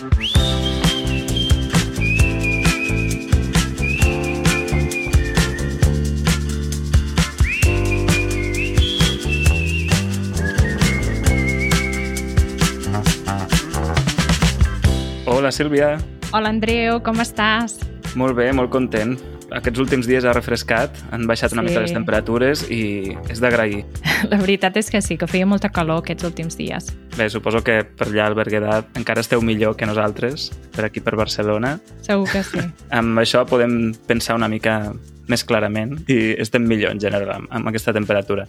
Hola, Sílvia. Hola, Andreu, com estàs? Molt bé, molt content. Aquests últims dies ha refrescat, han baixat una Sí. mica les temperatures i és d'agrair. La veritat és que sí, que feia molta calor aquests últims dies. Bé, suposo que per allà al Berguedà encara esteu millor que nosaltres, per aquí per Barcelona. Segur que sí. Amb això podem pensar una mica més clarament i estem millor en general amb, amb aquesta temperatura.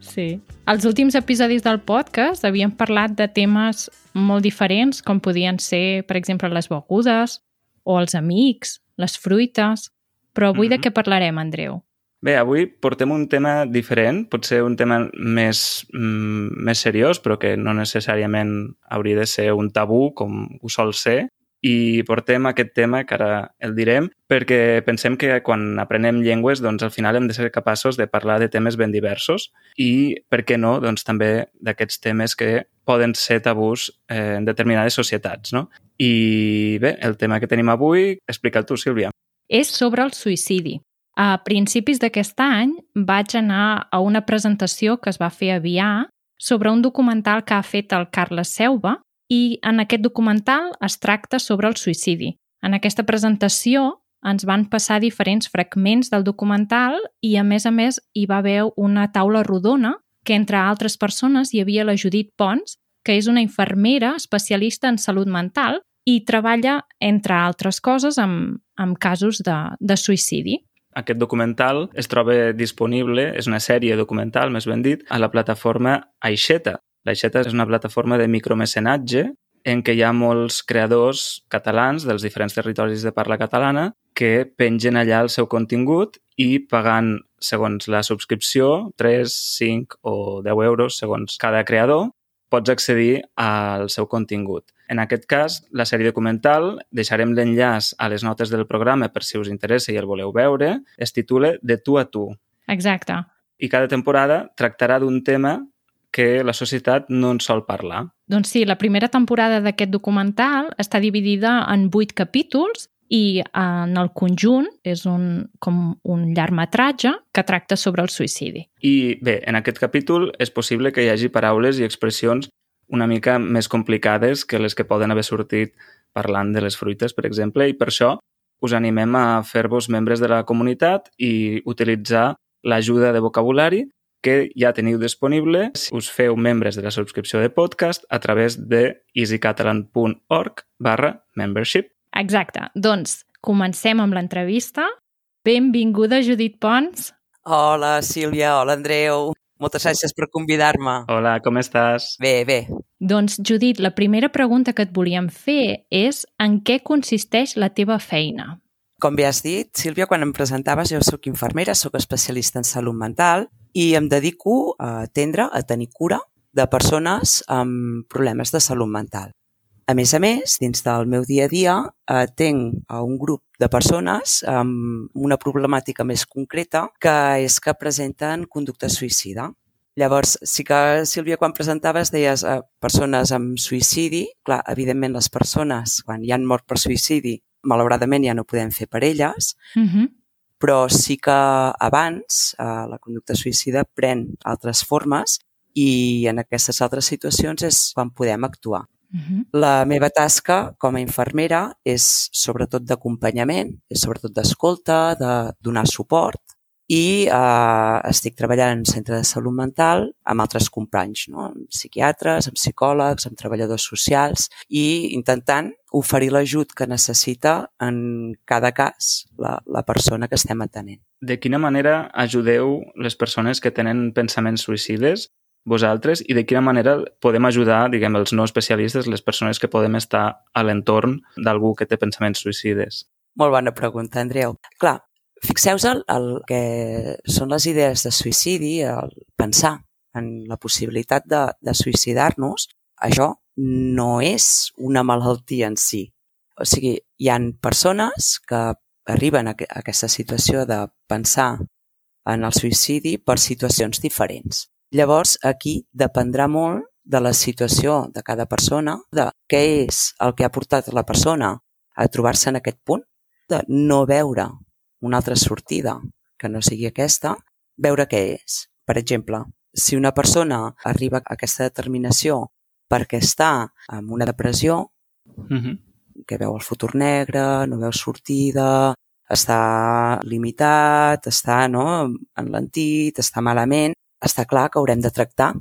Sí. Els últims episodis del podcast havíem parlat de temes molt diferents, com podien ser, per exemple, les begudes, o els amics, les fruites... Però avui de Mhm. què parlarem, Andreu? Bé, avui portem un tema diferent, potser un tema més, mm, més seriós, però que no necessàriament hauria de ser un tabú, com ho sol ser, i portem aquest tema, que ara el direm, perquè pensem que quan aprenem llengües, doncs al final hem de ser capaços de parlar de temes ben diversos i, per què no, doncs també d'aquests temes que poden ser tabús eh, en determinades societats, no? I bé, el tema que tenim avui, explica'l tu, Sílvia. És sobre el suïcidi. A principis d'aquest any vaig anar a una presentació que es va fer a Vià sobre un documental que ha fet el Carles Seuba i en aquest documental es tracta sobre el suïcidi. En aquesta presentació ens van passar diferents fragments del documental i, a més a més, hi va haver una taula rodona que, entre altres persones, hi havia la Judit Pons, que és una infermera especialista en salut mental i treballa, entre altres coses, amb, amb casos de, de suïcidi. Aquest documental es troba disponible, és una sèrie documental, més ben dit, a la plataforma Aixeta. L'Aixeta és una plataforma de micromecenatge en què hi ha molts creadors catalans dels diferents territoris de parla catalana que pengen allà el seu contingut i pagant, segons la subscripció, 3, 5 o 10 euros segons cada creador, pots accedir al seu contingut. En aquest cas, la sèrie documental, deixarem l'enllaç a les notes del programa per si us interessa i el voleu veure, es titula De tu a tu. Exacte. I cada temporada tractarà d'un tema que la societat no en sol parlar. Doncs sí, la primera temporada d'aquest documental està dividida en vuit capítols i en el conjunt és un, com un llargmetratge que tracta sobre el suïcidi. I bé, en aquest capítol és possible que hi hagi paraules i expressions una mica més complicades que les que poden haver sortit parlant de les fruites, per exemple, i per això us animem a fer-vos membres de la comunitat i utilitzar l'ajuda de vocabulari que ja teniu disponible si us feu membres de la subscripció de podcast a través de easycatalan.org barra membership. Exacte. Doncs comencem amb l'entrevista. Benvinguda, Judit Pons. Hola, Sílvia. Hola, Andreu. Moltes gràcies per convidar-me. Hola, com estàs? Bé, bé. Doncs, Judit, la primera pregunta que et volíem fer és en què consisteix la teva feina? Com bé has dit, Sílvia, quan em presentaves, jo sóc infermera, sóc especialista en salut mental i em dedico a atendre, a tenir cura de persones amb problemes de salut mental. A més a més, dins del meu dia a dia, atenc a un grup de persones amb una problemàtica més concreta, que és que presenten conducta suïcida. Llavors, sí que, Sílvia, quan presentaves deies eh, persones amb suïcidi, clar, evidentment les persones, quan hi han mort per suïcidi, malauradament ja no podem fer per elles, Uh -huh. però sí que abans eh, la conducta suïcida pren altres formes i en aquestes altres situacions és quan podem actuar. Uh -huh. La meva tasca com a infermera és sobretot d'acompanyament, és sobretot d'escolta, de donar suport i eh, estic treballant en un centre de salut mental amb altres companys, no? amb psiquiatres, amb psicòlegs, amb treballadors socials i intentant oferir l'ajut que necessita en cada cas la, la persona que estem atenent. De quina manera ajudeu les persones que tenen pensaments suïcides vosaltres i de quina manera podem ajudar, diguem, els no especialistes, les persones que podem estar a l'entorn d'algú que té pensaments suïcides? Molt bona pregunta, Andreu. Clar, fixeu-vos el, el que són les idees de suïcidi, el pensar en la possibilitat de, de suïcidar-nos, això no és una malaltia en si. O sigui, hi han persones que arriben a, aquesta situació de pensar en el suïcidi per situacions diferents. Llavors, aquí dependrà molt de la situació de cada persona, de què és el que ha portat la persona a trobar-se en aquest punt, de no veure una altra sortida que no sigui aquesta, veure què és. Per exemple, si una persona arriba a aquesta determinació perquè està en una depressió, Uh -huh. que veu el futur negre, no veu sortida, està limitat, està no, enlentit, està malament, està clar que haurem de tractar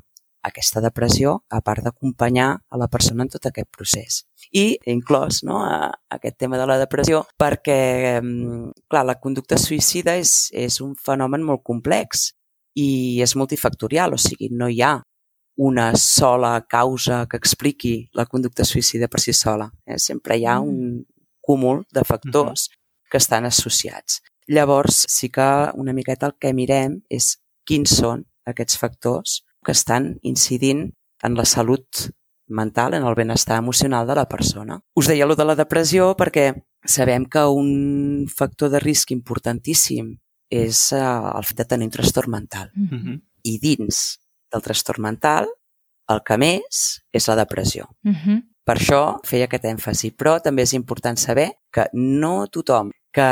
aquesta depressió, a part d'acompanyar a la persona en tot aquest procés. I inclòs no, a, aquest tema de la depressió perquè, mm, clar, la conducta suïcida és, és un fenomen molt complex i és multifactorial, o sigui, no hi ha una sola causa que expliqui la conducta suïcida per si sola. Eh? Sempre hi ha un cúmul de factors que estan associats. Llavors, sí que una miqueta el que mirem és quins són aquests factors que estan incidint en la salut mental, en el benestar emocional de la persona. Us deia lo de la depressió perquè sabem que un factor de risc importantíssim és eh, el fet de tenir un trastorn mental. Uh -huh. I dins del trastorn mental, el que més és la depressió. Uh -huh. Per això feia aquest èmfasi, però també és important saber que no tothom que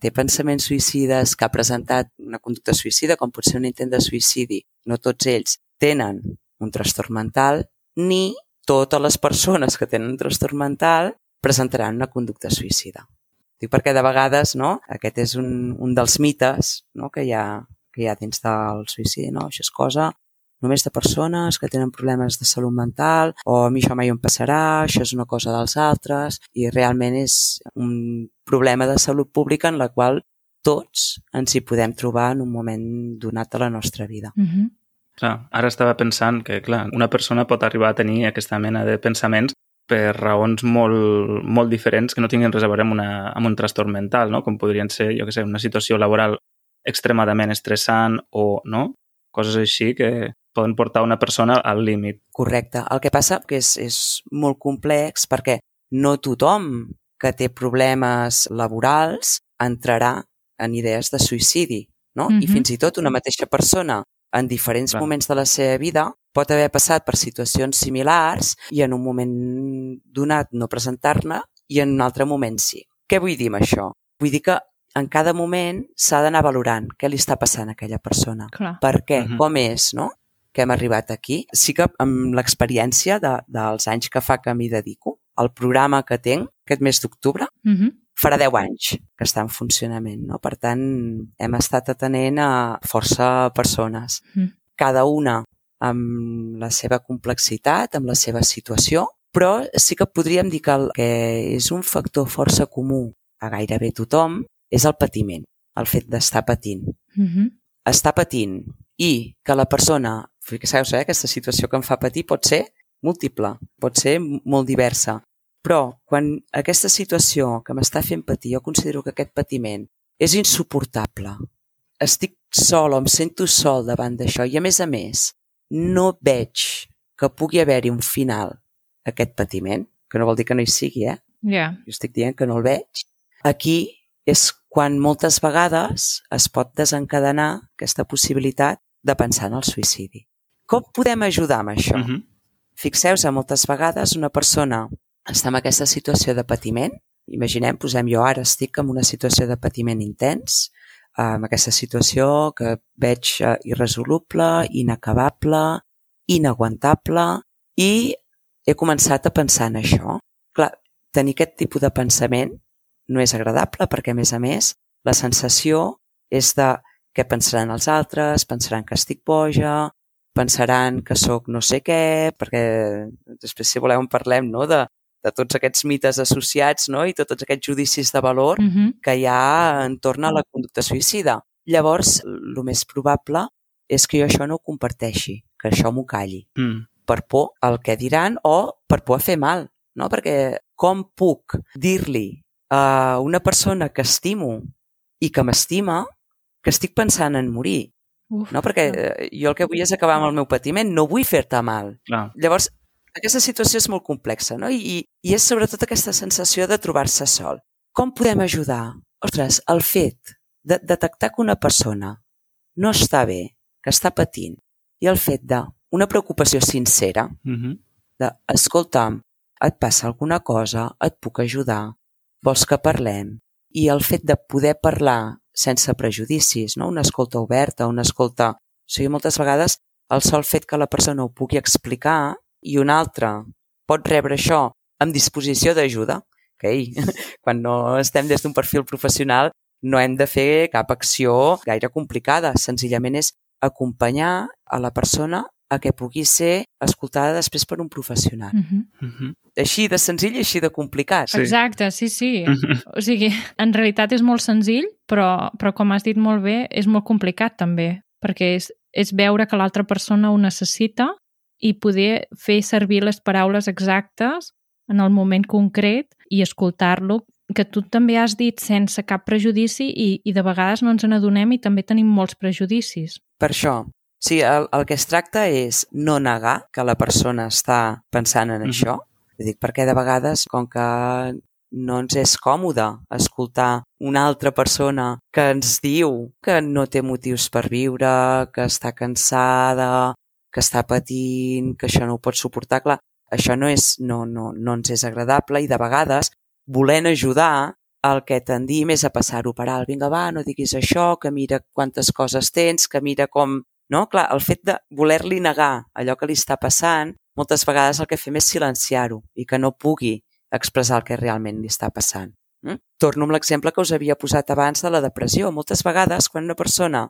té pensaments suïcides, que ha presentat una conducta suïcida, com pot ser un intent de suïcidi, no tots ells tenen un trastorn mental, ni totes les persones que tenen un trastorn mental presentaran una conducta suïcida. Dic perquè de vegades no, aquest és un, un dels mites no, que, hi ha, que hi ha dins del suïcidi. No? Això és cosa només de persones que tenen problemes de salut mental o a mi això mai em passarà, això és una cosa dels altres i realment és un problema de salut pública en la qual tots ens hi podem trobar en un moment donat de la nostra vida. Uh -huh. Clar, ara estava pensant que, clar, una persona pot arribar a tenir aquesta mena de pensaments per raons molt, molt diferents que no tinguin res a veure amb, una, amb un trastorn mental, no? com podrien ser, jo que sé, una situació laboral extremadament estressant o no? coses així que poden portar una persona al límit. Correcte. El que passa que és, és molt complex perquè no tothom que té problemes laborals entrarà en idees de suïcidi, no? Mhm. I fins i tot una mateixa persona en diferents Clar. moments de la seva vida pot haver passat per situacions similars i en un moment donat no presentar-ne i en un altre moment sí. Què vull dir amb això? Vull dir que en cada moment s'ha d'anar valorant què li està passant a aquella persona. Clar. Per què? Mhm. Com és, no? Que hem arribat aquí. Sí que amb l'experiència de, dels anys que fa que m'hi dedico, el programa que tinc aquest mes d'octubre Uh -huh. farà 10 anys que està en funcionament. No? Per tant, hem estat atenent a força persones, Mm. cada una amb la seva complexitat, amb la seva situació, però sí que podríem dir que el que és un factor força comú a gairebé tothom és el patiment, el fet d'estar patint. Uh -huh. Estar patint i que la persona, fixeu eh, aquesta situació que em fa patir pot ser múltiple, pot ser molt diversa, però quan aquesta situació que m'està fent patir, jo considero que aquest patiment és insuportable, estic sol o em sento sol davant d'això i a més a més no veig que pugui haver-hi un final a aquest patiment, que no vol dir que no hi sigui, eh? Ja. jo estic dient que no el veig, aquí és quan moltes vegades es pot desencadenar aquesta possibilitat de pensar en el suïcidi. Com podem ajudar amb això? Uh -huh. Fixeu-vos, moltes vegades una persona està en aquesta situació de patiment, imaginem, posem jo ara estic en una situació de patiment intens, en aquesta situació que veig eh, irresoluble, inacabable, inaguantable i he començat a pensar en això. Clar, tenir aquest tipus de pensament no és agradable perquè, a més a més, la sensació és de què pensaran els altres, pensaran que estic boja, pensaran que sóc no sé què, perquè després, si voleu, en parlem no? de, de tots aquests mites associats no? i tots aquests judicis de valor Uh -huh. que hi ha entorn a la conducta suïcida. Llavors, el més probable és que jo això no ho comparteixi, que això m'ho calli, Mm. per por al que diran o per por a fer mal, no? Perquè com puc dir-li a una persona que estimo i que m'estima que estic pensant en morir, Uf, no? Perquè eh, jo el que vull és acabar amb el meu patiment, no vull fer-te mal. Clar. Llavors, aquesta situació és molt complexa, no? I, i és sobretot aquesta sensació de trobar-se sol. Com podem ajudar? Ostres, el fet de detectar que una persona no està bé, que està patint, i el fet de, una preocupació sincera Mm -hmm. de, escolta'm, et passa alguna cosa, et puc ajudar, vols que parlem? I el fet de poder parlar sense prejudicis, no? una escolta oberta, una escolta... O sigui, moltes vegades el sol fet que la persona ho pugui explicar i un altre pot rebre això amb disposició d'ajuda, okay? quan no estem des d'un perfil professional no hem de fer cap acció gaire complicada, senzillament és acompanyar a la persona a que pugui ser escoltada després per un professional. Mm -hmm. Mm -hmm. Així de senzill i així de complicat. Sí. Exacte, sí, sí. O sigui, en realitat és molt senzill, però, però com has dit molt bé, és molt complicat també, perquè és, és veure que l'altra persona ho necessita i poder fer servir les paraules exactes en el moment concret i escoltar-lo, que tu també has dit sense cap prejudici i, i de vegades no ens n'adonem i també tenim molts prejudicis. Per això, sí, el, el que es tracta és no negar que la persona està pensant en Mhm. això. Dic, perquè de vegades, com que no ens és còmode escoltar una altra persona que ens diu que no té motius per viure, que està cansada, que està patint, que això no ho pot suportar, clar, això no, és, no, no, no ens és agradable i de vegades, volent ajudar, el que tendim és a passar-ho per alt. Vinga, va, no diguis això, que mira quantes coses tens, que mira com... No? Clar, el fet de voler-li negar allò que li està passant, moltes vegades el que fem és silenciar-ho i que no pugui expressar el que realment li està passant. Mm? Torno amb l'exemple que us havia posat abans de la depressió. Moltes vegades, quan una persona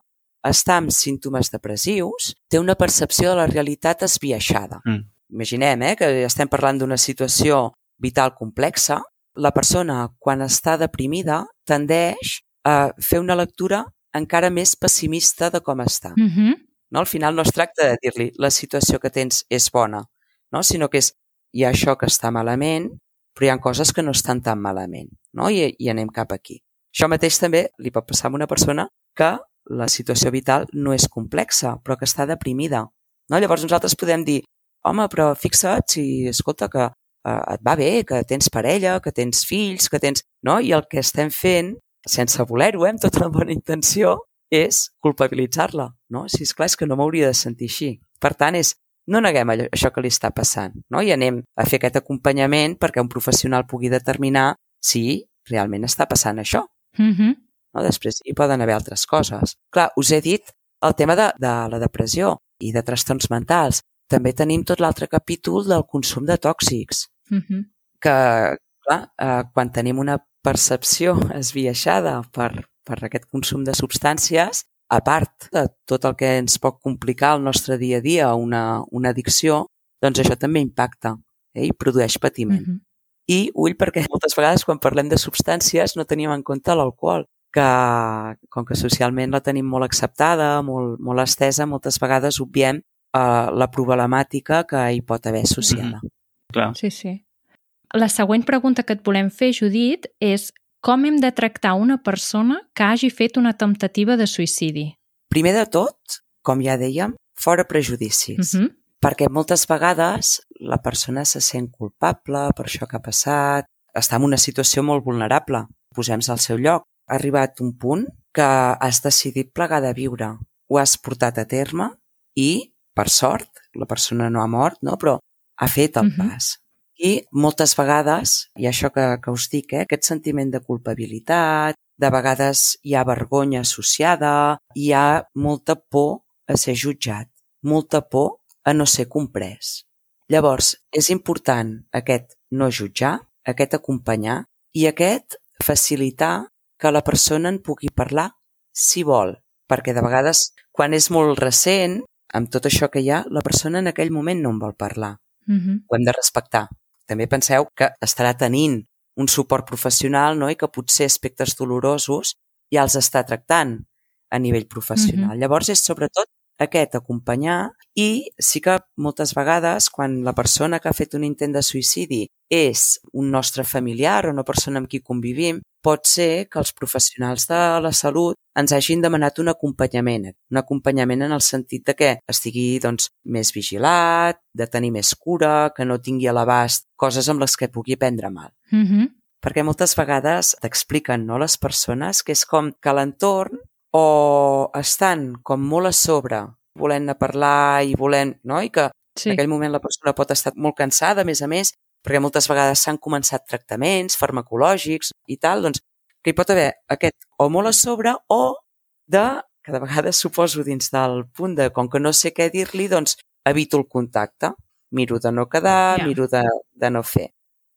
està amb símptomes depressius, té una percepció de la realitat esbiaixada. Mm. Imaginem eh, que estem parlant d'una situació vital complexa. La persona, quan està deprimida, tendeix a fer una lectura encara més pessimista de com està. Mm -hmm. No? Al final no es tracta de dir-li la situació que tens és bona, no? sinó que és hi ha això que està malament, però hi ha coses que no estan tan malament no? I, i anem cap aquí. Això mateix també li pot passar a una persona que la situació vital no és complexa, però que està deprimida. No? Llavors nosaltres podem dir, home, però fixa't si, escolta, que eh, et va bé, que tens parella, que tens fills, que tens... No? I el que estem fent, sense voler-ho, eh, amb tota la bona intenció, és culpabilitzar-la. No? Si és clar, és que no m'hauria de sentir així. Per tant, és no neguem allò, això que li està passant no? i anem a fer aquest acompanyament perquè un professional pugui determinar si realment està passant això. Mm -hmm. No? Després hi poden haver altres coses. Clar, us he dit el tema de, de la depressió i de trastorns mentals. També tenim tot l'altre capítol del consum de tòxics, Mm -hmm. que clar, eh, quan tenim una percepció esbiaixada per, per aquest consum de substàncies, a part de tot el que ens pot complicar el nostre dia a dia, una, una addicció, doncs això també impacta eh, i produeix patiment. Mm -hmm. I ull, perquè moltes vegades quan parlem de substàncies no tenim en compte l'alcohol, que com que socialment la tenim molt acceptada, molt, molt estesa, moltes vegades obviem eh, la problemàtica que hi pot haver associada. Mhm. Clar. Sí, sí. La següent pregunta que et volem fer, Judit, és com hem de tractar una persona que hagi fet una temptativa de suïcidi? Primer de tot, com ja dèiem, fora prejudicis. Mm -hmm. Perquè moltes vegades la persona se sent culpable per això que ha passat, està en una situació molt vulnerable. Posem-se al seu lloc. Ha arribat un punt que has decidit plegar de viure. Ho has portat a terme i, per sort, la persona no ha mort, no? però ha fet el Mhm. pas. I moltes vegades, i això que, que us dic, eh, aquest sentiment de culpabilitat, de vegades hi ha vergonya associada, hi ha molta por a ser jutjat, molta por a no ser comprès. Llavors, és important aquest no jutjar, aquest acompanyar i aquest facilitar que la persona en pugui parlar si vol, perquè de vegades, quan és molt recent, amb tot això que hi ha, la persona en aquell moment no en vol parlar. Mm -hmm. Ho hem de respectar. També penseu que estarà tenint un suport professional no? i que potser aspectes dolorosos ja els està tractant a nivell professional. Mhm. Llavors és sobretot aquest acompanyar i sí que moltes vegades quan la persona que ha fet un intent de suïcidi és un nostre familiar o una persona amb qui convivim, pot ser que els professionals de la salut ens hagin demanat un acompanyament, un acompanyament en el sentit de que estigui doncs, més vigilat, de tenir més cura, que no tingui a l'abast coses amb les que pugui prendre mal. Mm -hmm. Perquè moltes vegades t'expliquen no, les persones que és com que l'entorn o estan com molt a sobre volent a parlar i volent, no? I que Sí. en aquell moment la persona pot estar molt cansada, a més a més, perquè moltes vegades s'han començat tractaments farmacològics i tal, doncs que hi pot haver aquest o molt a sobre o de, que de vegades suposo dins del punt de com que no sé què dir-li, doncs evito el contacte. Miro de no quedar, Ja. miro de, de no fer.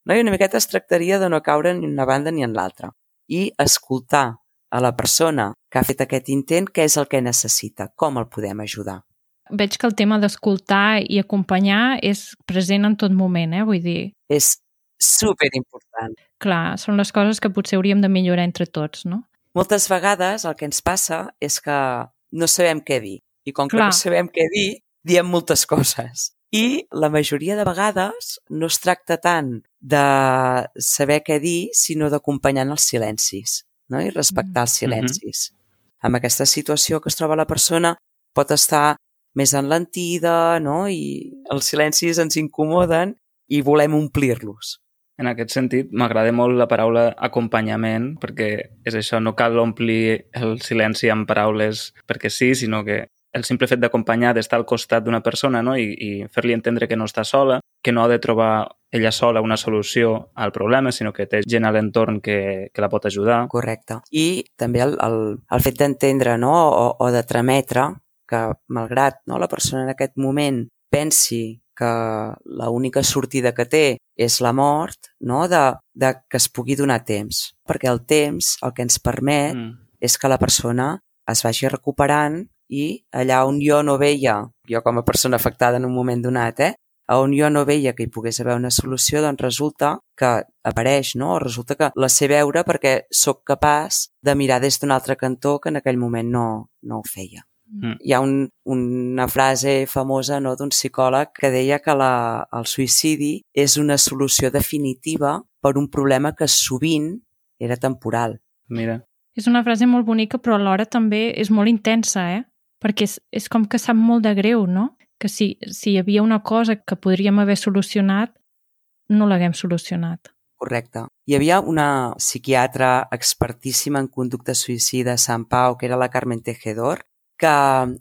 No? I una miqueta es tractaria de no caure ni en una banda ni en l'altra. I escoltar a la persona que ha fet aquest intent què és el que necessita, com el podem ajudar. Veig que el tema d'escoltar i acompanyar és present en tot moment, eh? Vull dir, És super important. clar, són les coses que potser hauríem de millorar entre tots, no? Moltes vegades el que ens passa és que no sabem què dir. I com que Clar. no sabem què dir, diem moltes coses. I la majoria de vegades no es tracta tant de saber què dir, sinó d'acompanyar en els silencis no? i respectar els silencis. En aquesta situació que es troba la persona pot estar més enlentida no? i els silencis ens incomoden i volem omplir-los. En aquest sentit, m'agrada molt la paraula acompanyament, perquè és això, no cal omplir el silenci amb paraules perquè sí, sinó que el simple fet d'acompanyar, d'estar al costat d'una persona no? i, i fer-li entendre que no està sola, que no ha de trobar ella sola una solució al problema, sinó que té gent a l'entorn que, que la pot ajudar. Correcte. I també el, el, el fet d'entendre no? o, o de trametre que, malgrat no, la persona en aquest moment pensi que l'única sortida que té és la mort, no? de, de que es pugui donar temps. Perquè el temps el que ens permet mm. És que la persona es vagi recuperant i allà on jo no veia, jo com a persona afectada en un moment donat, eh, on jo no veia que hi pogués haver una solució, doncs resulta que apareix, no? Resulta que la sé veure perquè sóc capaç de mirar des d'un altre cantó que en aquell moment no, no ho feia. Mm. Hi ha un, una frase famosa no, d'un psicòleg que deia que la, el suïcidi és una solució definitiva per un problema que sovint era temporal. Mira, És una frase molt bonica, però alhora també és molt intensa, eh? Perquè és, és com que sap molt de greu, no? Que si, si hi havia una cosa que podríem haver solucionat, no l'haguem solucionat. Correcte. Hi havia una psiquiatra expertíssima en conducta suïcida a Sant Pau, que era la Carmen Tejedor, que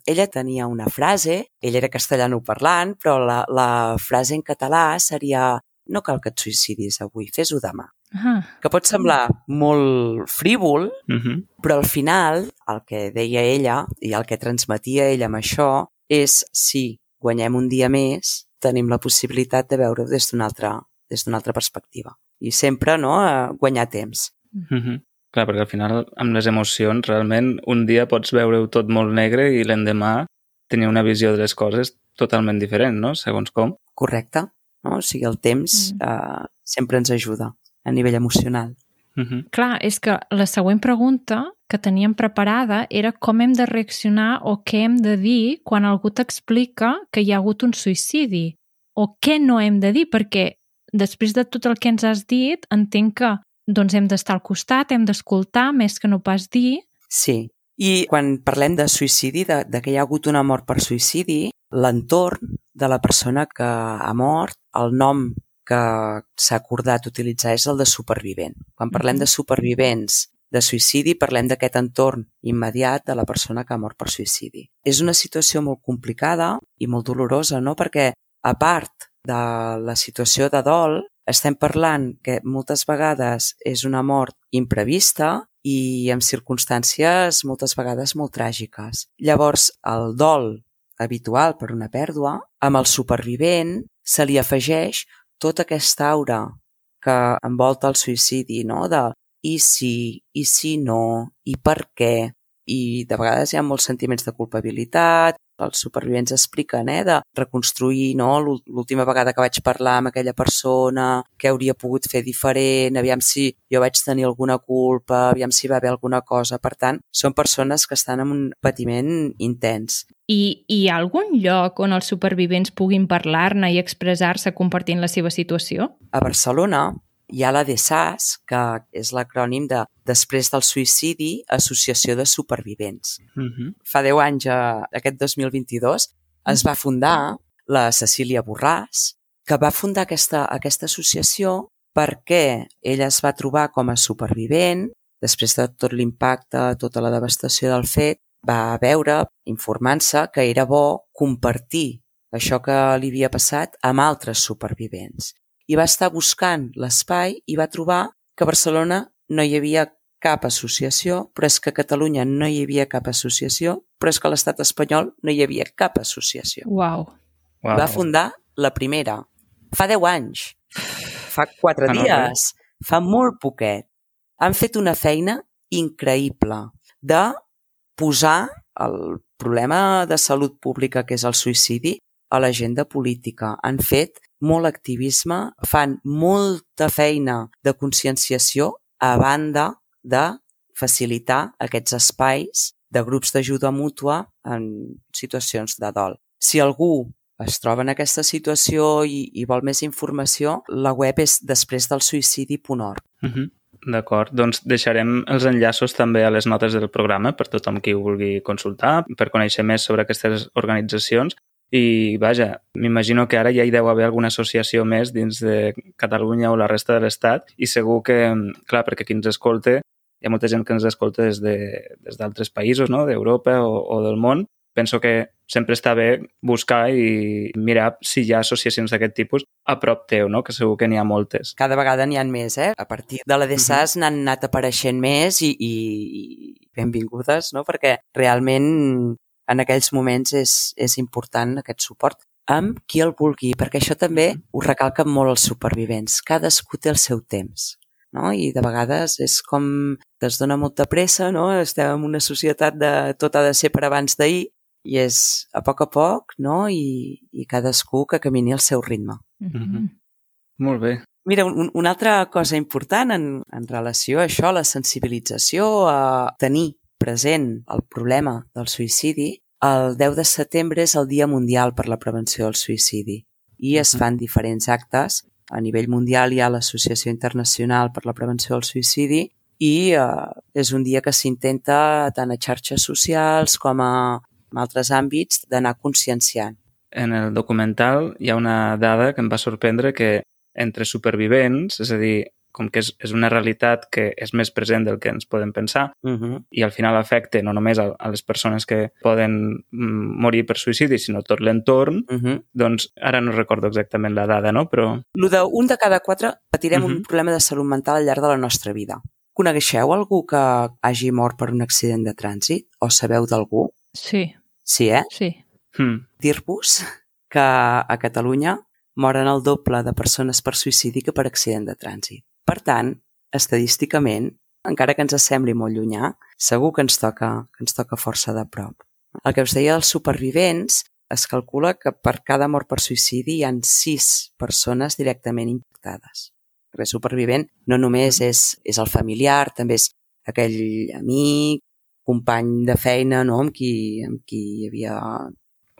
ella tenia una frase, ella era castellano parlant, però la, la frase en català seria no cal que et suïcidis avui, fes-ho demà. Ah, Que pot semblar molt frívol, uh -huh. però al final el que deia ella i el que transmetia ella amb això és si guanyem un dia més, tenim la possibilitat de veure-ho des d'una altra, des d'una altra perspectiva. I sempre no, a guanyar temps. Uh -huh. Clar, perquè al final, amb les emocions, realment, un dia pots veure-ho tot molt negre i l'endemà tenir una visió de les coses totalment diferent, no? Segons com. Correcte? No? O sigui, el temps Mm. eh, sempre ens ajuda a nivell emocional. Uh -huh. clar, és que la següent pregunta que teníem preparada era com hem de reaccionar o què hem de dir quan algú t'explica que hi ha hagut un suïcidi o què no hem de dir, perquè després de tot el que ens has dit, entenc que doncs hem d'estar al costat, hem d'escoltar més que no pas dir. Sí. I quan parlem de suïcidi, de, de que hi ha hagut una mort per suïcidi, l'entorn de la persona que ha mort, el nom que s'ha acordat utilitzar és el de supervivent. Quan parlem Mhm. de supervivents de suïcidi, parlem d'aquest entorn immediat de la persona que ha mort per suïcidi. És una situació molt complicada i molt dolorosa, no? Perquè, a part de la situació de dol, estem parlant que moltes vegades és una mort imprevista i amb circumstàncies moltes vegades molt tràgiques. Llavors, el dol habitual per una pèrdua, amb el supervivent se li afegeix tota aquesta aura que envolta el suïcidi, no? de i si, i si no, i per què, i de vegades hi ha molts sentiments de culpabilitat, els supervivents expliquen, eh, de reconstruir no, l'ú- l'última vegada que vaig parlar amb aquella persona, què hauria pogut fer diferent, aviam si jo vaig tenir alguna culpa, aviam si va haver alguna cosa. Per tant, són persones que estan en un patiment intens. I hi ha algun lloc on els supervivents puguin parlar-ne i expressar-se compartint la seva situació? A Barcelona hi ha la DESAS, que és l'acrònim de Després del suïcidi, Associació de Supervivents. Uh -huh. fa 10 anys, eh, aquest 2022, es va fundar la Cecília Borràs, que va fundar aquesta, aquesta associació perquè ella es va trobar com a supervivent, després de tot l'impacte, tota la devastació del fet, va veure, informant-se, que era bo compartir això que li havia passat amb altres supervivents. I va estar buscant l'espai i va trobar que a Barcelona no hi havia cap associació, però és que a Catalunya no hi havia cap associació, però és que a l'estat espanyol no hi havia cap associació. Uau. Wow. Va fundar la primera. Fa 10 anys. Fa 4 Ah, no, dies. Fa molt poquet. Han fet una feina increïble de posar el problema de salut pública que és el suïcidi a l'agenda política. Han fet molt activisme, fan molta feina de conscienciació a banda de facilitar aquests espais de grups d'ajuda mútua en situacions de dol. Si algú es troba en aquesta situació i, i vol més informació, la web és després del suïcidi.org. Uh -huh. D'acord, doncs deixarem els enllaços també a les notes del programa per tothom qui ho vulgui consultar, per conèixer més sobre aquestes organitzacions. I, vaja, m'imagino que ara ja hi deu haver alguna associació més dins de Catalunya o la resta de l'Estat i segur que, clar, perquè qui ens escolta, hi ha molta gent que ens escolta des d'altres de, des països, no?, d'Europa o, o del món. Penso que sempre està bé buscar i mirar si hi ha associacions d'aquest tipus a prop teu, no? que segur que n'hi ha moltes. Cada vegada n'hi ha més, eh? A partir de la DSAS uh -huh. n'han anat apareixent més i, i, i benvingudes, no? perquè realment en aquells moments és, és important aquest suport amb qui el vulgui, perquè això també ho recalquen molt els supervivents. Cadascú té el seu temps, no? I de vegades és com que es dona molta pressa, no? Estem en una societat de tot ha de ser per abans d'ahir i és a poc a poc, no? I, i cadascú que camini al seu ritme. Mm Mhm. -hmm. Molt bé. Mira, un, una altra cosa important en, en relació a això, la sensibilització, a tenir present el problema del suïcidi, el 10 de setembre és el Dia Mundial per la Prevenció del Suïcidi i es fan diferents actes. A nivell mundial hi ha l'Associació Internacional per la Prevenció del Suïcidi i eh, és un dia que s'intenta tant a xarxes socials com a en altres àmbits d'anar conscienciant. En el documental hi ha una dada que em va sorprendre que entre supervivents, és a dir, com que és, és una realitat que és més present del que ens podem pensar Uh -huh. i al final afecta no només a, a les persones que poden mm, morir per suïcidi, sinó tot l'entorn, Uh -huh. doncs ara no recordo exactament la dada, no? Però Lo de un de cada quatre patirem uh -huh. Un problema de salut mental al llarg de la nostra vida. Conegueixeu algú que hagi mort per un accident de trànsit? O sabeu d'algú? Sí, Sí, eh? sí. hmm, Dir-vos que a Catalunya moren el doble de persones per suïcidi que per accident de trànsit. Per tant, estadísticament, encara que ens sembli molt llunyà, segur que ens toca, que ens toca força de prop. El que us deia dels supervivents, es calcula que per cada mort per suïcidi hi han sis persones directament impactades. Perquè supervivent no només és, és el familiar, també és aquell amic, company de feina no? amb, qui, amb qui hi havia...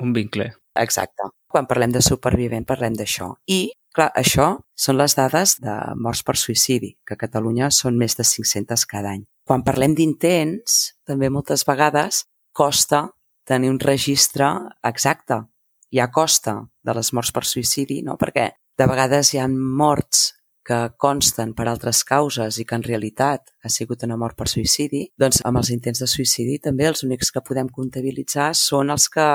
un vincle. Exacte. Quan parlem de supervivent parlem d'això. I, clar, això són les dades de morts per suïcidi, que a Catalunya són més de 500 cada any. Quan parlem d'intents, també moltes vegades costa tenir un registre exacte. Hi ha costa de les morts per suïcidi, no? perquè de vegades hi ha morts que consten per altres causes i que en realitat ha sigut una mort per suïcidi, doncs amb els intents de suïcidi també els únics que podem comptabilitzar són els que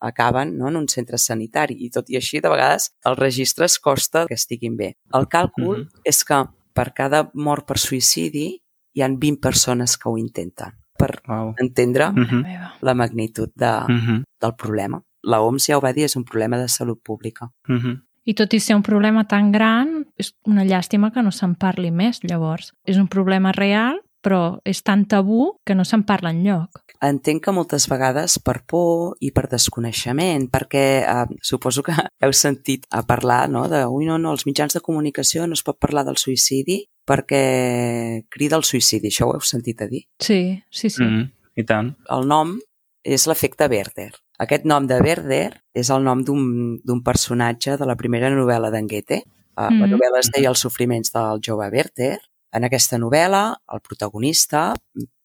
acaben no, en un centre sanitari i tot i així de vegades els registres costa que estiguin bé. El càlcul uh Mhm. -huh. és que per cada mort per suïcidi hi han 20 persones que ho intenten per Wow. entendre Mm -hmm. La magnitud de, Mm -hmm. del problema. La OMS ja ho va dir, és un problema de salut pública. Mm -hmm. I tot i ser un problema tan gran, és una llàstima que no se'n parli més, llavors. És un problema real, però és tan tabú que no se'n parla enlloc. Entenc que moltes vegades per por i per desconeixement, perquè eh, suposo que heu sentit a parlar no, de ui, no, no, els mitjans de comunicació no es pot parlar del suïcidi perquè crida el suïcidi. Això ho heu sentit a dir? Sí, sí, sí. Mm -hmm. I tant. El nom és l'efecte Werder. Aquest nom de Werder és el nom d'un d'un personatge de la primera novel·la d'en Goethe. Uh, La Mhm. novel·la es deia Els sofriments del jove Werther. En aquesta novel·la, el protagonista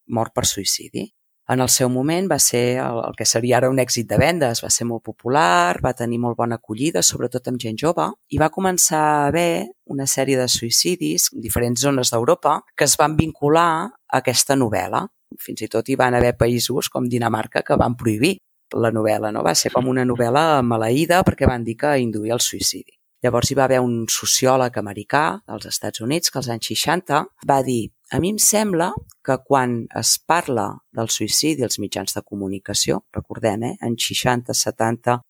mor per suïcidi. En el seu moment va ser el, el que seria ara un èxit de vendes, va ser molt popular, va tenir molt bona acollida, sobretot amb gent jove, i va començar a haver una sèrie de suïcidis en diferents zones d'Europa que es van vincular a aquesta novel·la. Fins i tot hi van haver països com Dinamarca que van prohibir la novel·la, no? Va ser com una novel·la maleïda perquè van dir que induïa al suïcidi. Llavors hi va haver un sociòleg americà dels Estats Units que als anys 60 va dir a mi em sembla que quan es parla del suïcidi als mitjans de comunicació, recordem, eh, en 60, 70,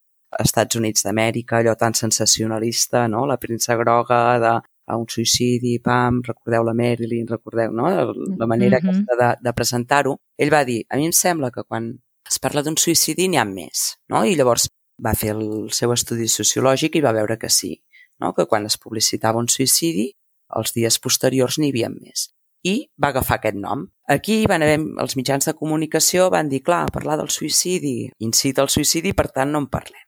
Estats Units d'Amèrica, allò tan sensacionalista, no? la premsa groga de a un suïcidi, pam, recordeu la Marilyn, recordeu, no? La manera mm -hmm. de, de presentar-ho. Ell va dir, a mi em sembla que quan es parla d'un suïcidi n'hi ha més, no? I llavors va fer el seu estudi sociològic i va veure que sí, no? que quan es publicitava un suïcidi, els dies posteriors n'hi havia més. I va agafar aquest nom. Aquí van haver, els mitjans de comunicació van dir, clar, parlar del suïcidi incita al suïcidi, per tant no en parlem.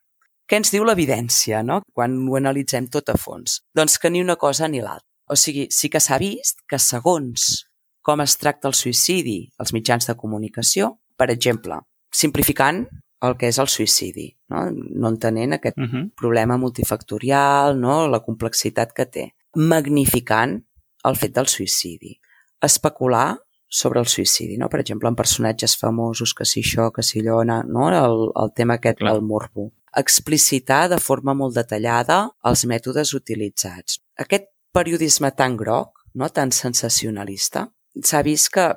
Què ens diu l'evidència, no?, quan ho analitzem tot a fons? Doncs que ni una cosa ni l'altra. O sigui, sí que s'ha vist que segons com es tracta el suïcidi als mitjans de comunicació, per exemple, simplificant el que és el suïcidi, no, no entenent aquest uh -huh. problema multifactorial, no, la complexitat que té, magnificant el fet del suïcidi, especular sobre el suïcidi, no? per exemple, en personatges famosos, que si això, que si allò, no? el, el tema aquest Clar. del morbo explicitar de forma molt detallada els mètodes utilitzats. Aquest periodisme tan groc, no tan sensacionalista, s'ha vist que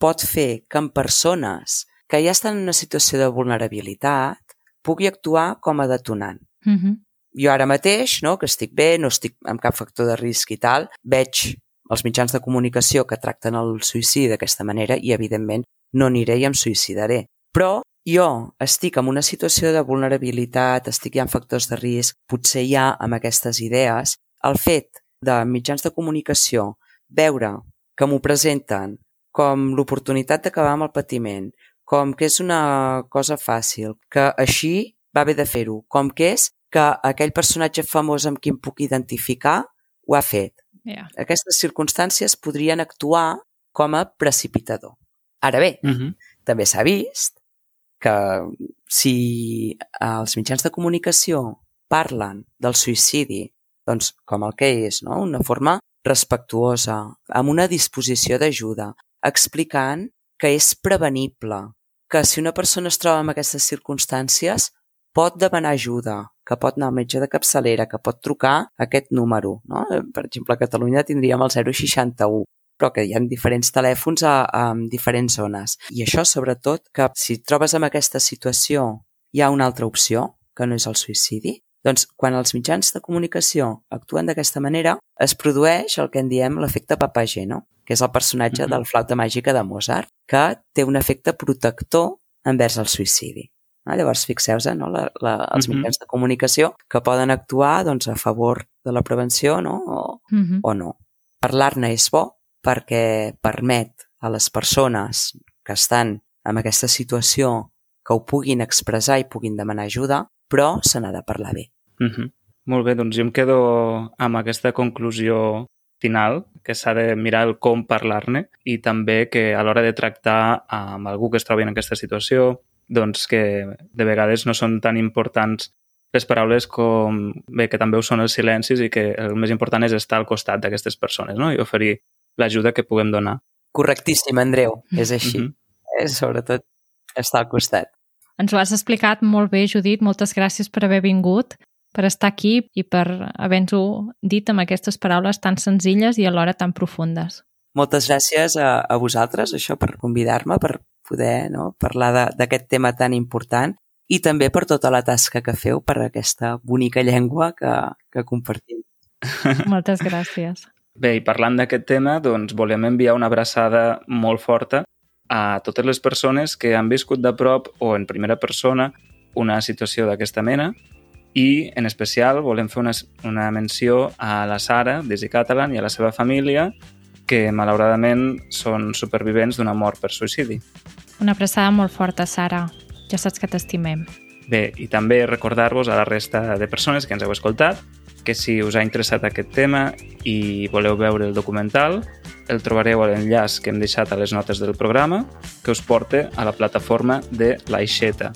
pot fer que en persones que ja estan en una situació de vulnerabilitat pugui actuar com a detonant. Mm -hmm. Jo ara mateix, no, que estic bé, no estic amb cap factor de risc i tal, veig els mitjans de comunicació que tracten el suïcidi d'aquesta manera i, evidentment, no aniré i em suïcidaré. Però jo estic en una situació de vulnerabilitat, estic ja en factors de risc, potser ja amb aquestes idees, el fet de mitjans de comunicació veure que m'ho presenten com l'oportunitat d'acabar amb el patiment, com que és una cosa fàcil, que així va haver de fer-ho, com que és que aquell personatge famós amb qui em puc identificar ho ha fet. Yeah. Aquestes circumstàncies podrien actuar com a precipitador. Ara bé, uh -huh. també s'ha vist que si els mitjans de comunicació parlen del suïcidi, doncs com el que és, no? una forma respectuosa, amb una disposició d'ajuda, explicant que és prevenible, que si una persona es troba en aquestes circumstàncies pot demanar ajuda, que pot anar al metge de capçalera, que pot trucar aquest número. No? Per exemple, a Catalunya tindríem el 061 però que hi ha diferents telèfons a, a diferents zones. I això, sobretot, que si trobes en aquesta situació hi ha una altra opció, que no és el suïcidi, doncs quan els mitjans de comunicació actuen d'aquesta manera, es produeix el que en diem l'efecte Papageno, que és el personatge mm -hmm. del flauta màgica de Mozart, que té un efecte protector envers el suïcidi. No? Llavors, fixeu-vos, no? la, la, els mm -hmm. mitjans de comunicació que poden actuar doncs, a favor de la prevenció no? o, mm -hmm. o no. Parlar-ne és bo, perquè permet a les persones que estan en aquesta situació que ho puguin expressar i puguin demanar ajuda, però se n'ha de parlar bé. Mm -hmm. Molt bé, doncs jo em quedo amb aquesta conclusió final, que s'ha de mirar el com parlar-ne i també que a l'hora de tractar amb algú que es trobi en aquesta situació, doncs que de vegades no són tan importants les paraules com bé, que també ho són els silencis i que el més important és estar al costat d'aquestes persones no? i oferir l'ajuda que puguem donar. Correctíssim, Andreu, és així. Mm -hmm. és sobretot estar al costat. Ens ho has explicat molt bé, Judit. Moltes gràcies per haver vingut, per estar aquí i per haver-nos-ho dit amb aquestes paraules tan senzilles i alhora tan profundes. Moltes gràcies a, a vosaltres, això, per convidar-me, per poder no, parlar d'aquest tema tan important i també per tota la tasca que feu per aquesta bonica llengua que, que compartim. Moltes gràcies. Bé, i parlant d'aquest tema, doncs volem enviar una abraçada molt forta a totes les persones que han viscut de prop o en primera persona una situació d'aquesta mena i, en especial, volem fer una, una menció a la Sara, d'Easy Catalan, i a la seva família, que, malauradament, són supervivents d'una mort per suïcidi. Una abraçada molt forta, Sara. Ja saps que t'estimem. Bé, i també recordar-vos a la resta de persones que ens heu escoltat que si us ha interessat aquest tema i voleu veure el documental, el trobareu a l'enllaç que hem deixat a les notes del programa, que us porta a la plataforma de l'Aixeta.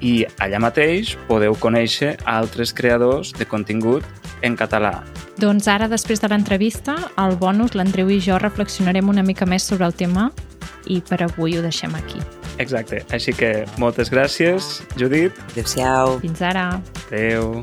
I allà mateix podeu conèixer altres creadors de contingut en català. Doncs ara, després de l'entrevista, al bonus, l'Andreu i jo reflexionarem una mica més sobre el tema i per avui ho deixem aquí. Exacte. Així que moltes gràcies, Judit. Adéu-siau. Fins ara. Adéu.